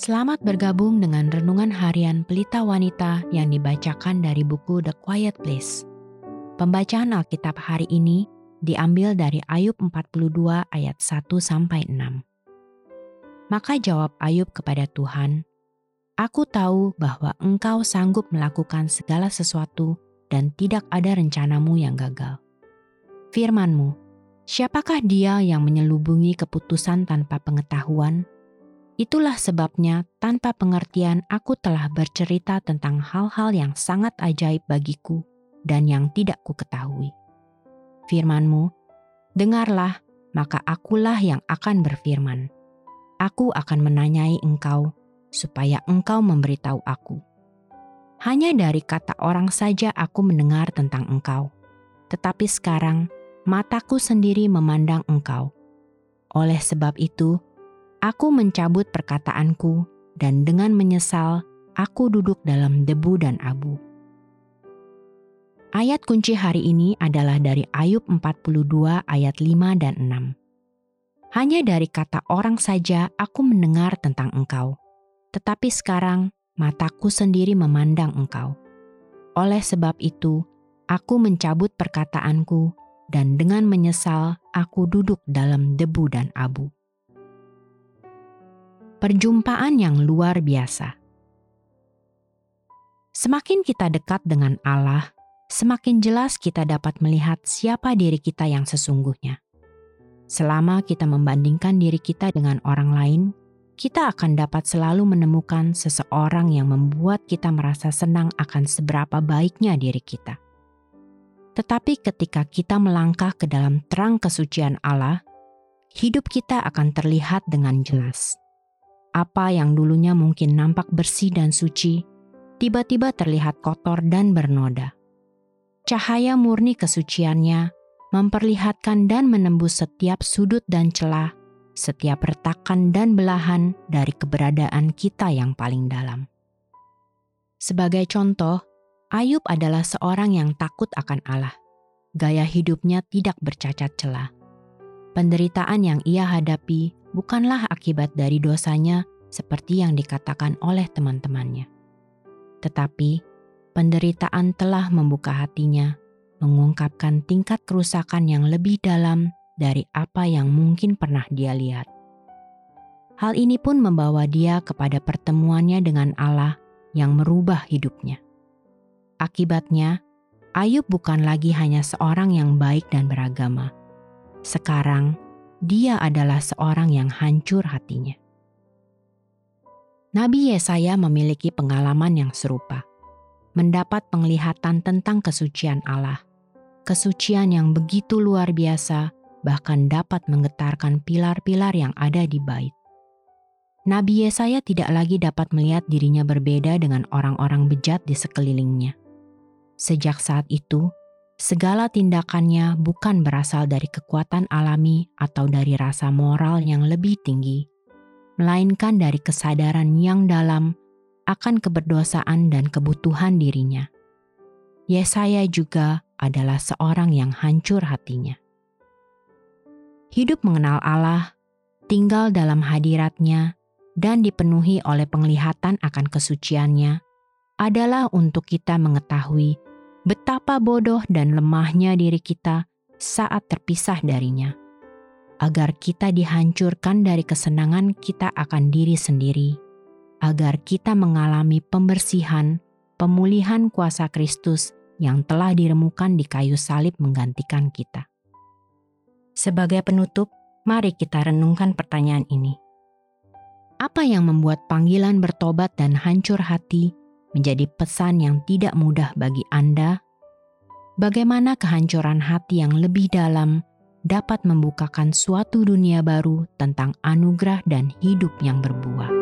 Selamat bergabung dengan renungan harian Pelita Wanita yang dibacakan dari buku The Quiet Place. Pembacaan Alkitab hari ini diambil dari Ayub 42 ayat 1 sampai 6. Maka jawab Ayub kepada Tuhan, Aku tahu bahwa engkau sanggup melakukan segala sesuatu dan tidak ada rencanamu yang gagal. Firmanmu, siapakah dia yang menyelubungi keputusan tanpa pengetahuan? Itulah sebabnya, tanpa pengertian, aku telah bercerita tentang hal-hal yang sangat ajaib bagiku dan yang tidak ku ketahui. Firmanmu, dengarlah, maka akulah yang akan berfirman. Aku akan menanyai engkau, supaya engkau memberitahu aku. Hanya dari kata orang saja aku mendengar tentang engkau, tetapi sekarang mataku sendiri memandang engkau. Oleh sebab itu, Aku mencabut perkataanku, dan dengan menyesal, aku duduk dalam debu dan abu. Ayat kunci hari ini adalah dari Ayub 42 ayat 5 dan 6. Hanya dari kata orang saja aku mendengar tentang engkau, tetapi sekarang mataku sendiri memandang engkau. Oleh sebab itu, aku mencabut perkataanku, dan dengan menyesal aku duduk dalam debu dan abu perjumpaan yang luar biasa. Semakin kita dekat dengan Allah, semakin jelas kita dapat melihat siapa diri kita yang sesungguhnya. Selama kita membandingkan diri kita dengan orang lain, kita akan dapat selalu menemukan seseorang yang membuat kita merasa senang akan seberapa baiknya diri kita. Tetapi ketika kita melangkah ke dalam terang kesucian Allah, hidup kita akan terlihat dengan jelas apa yang dulunya mungkin nampak bersih dan suci, tiba-tiba terlihat kotor dan bernoda. Cahaya murni kesuciannya memperlihatkan dan menembus setiap sudut dan celah, setiap retakan dan belahan dari keberadaan kita yang paling dalam. Sebagai contoh, Ayub adalah seorang yang takut akan Allah. Gaya hidupnya tidak bercacat celah. Penderitaan yang ia hadapi bukanlah akibat dari dosanya seperti yang dikatakan oleh teman-temannya. Tetapi penderitaan telah membuka hatinya, mengungkapkan tingkat kerusakan yang lebih dalam dari apa yang mungkin pernah dia lihat. Hal ini pun membawa dia kepada pertemuannya dengan Allah yang merubah hidupnya. Akibatnya, Ayub bukan lagi hanya seorang yang baik dan beragama. Sekarang, dia adalah seorang yang hancur hatinya. Nabi Yesaya memiliki pengalaman yang serupa, mendapat penglihatan tentang kesucian Allah, kesucian yang begitu luar biasa, bahkan dapat menggetarkan pilar-pilar yang ada di bait. Nabi Yesaya tidak lagi dapat melihat dirinya berbeda dengan orang-orang bejat di sekelilingnya. Sejak saat itu, segala tindakannya bukan berasal dari kekuatan alami atau dari rasa moral yang lebih tinggi, melainkan dari kesadaran yang dalam akan keberdosaan dan kebutuhan dirinya. Yesaya juga adalah seorang yang hancur hatinya. Hidup mengenal Allah, tinggal dalam hadiratnya, dan dipenuhi oleh penglihatan akan kesuciannya adalah untuk kita mengetahui betapa bodoh dan lemahnya diri kita saat terpisah darinya, agar kita dihancurkan dari kesenangan kita akan diri sendiri, agar kita mengalami pembersihan, pemulihan kuasa Kristus yang telah diremukan di kayu salib menggantikan kita. Sebagai penutup, mari kita renungkan pertanyaan ini. Apa yang membuat panggilan bertobat dan hancur hati menjadi pesan yang tidak mudah bagi Anda, bagaimana kehancuran hati yang lebih dalam dapat membukakan suatu dunia baru tentang anugerah dan hidup yang berbuah.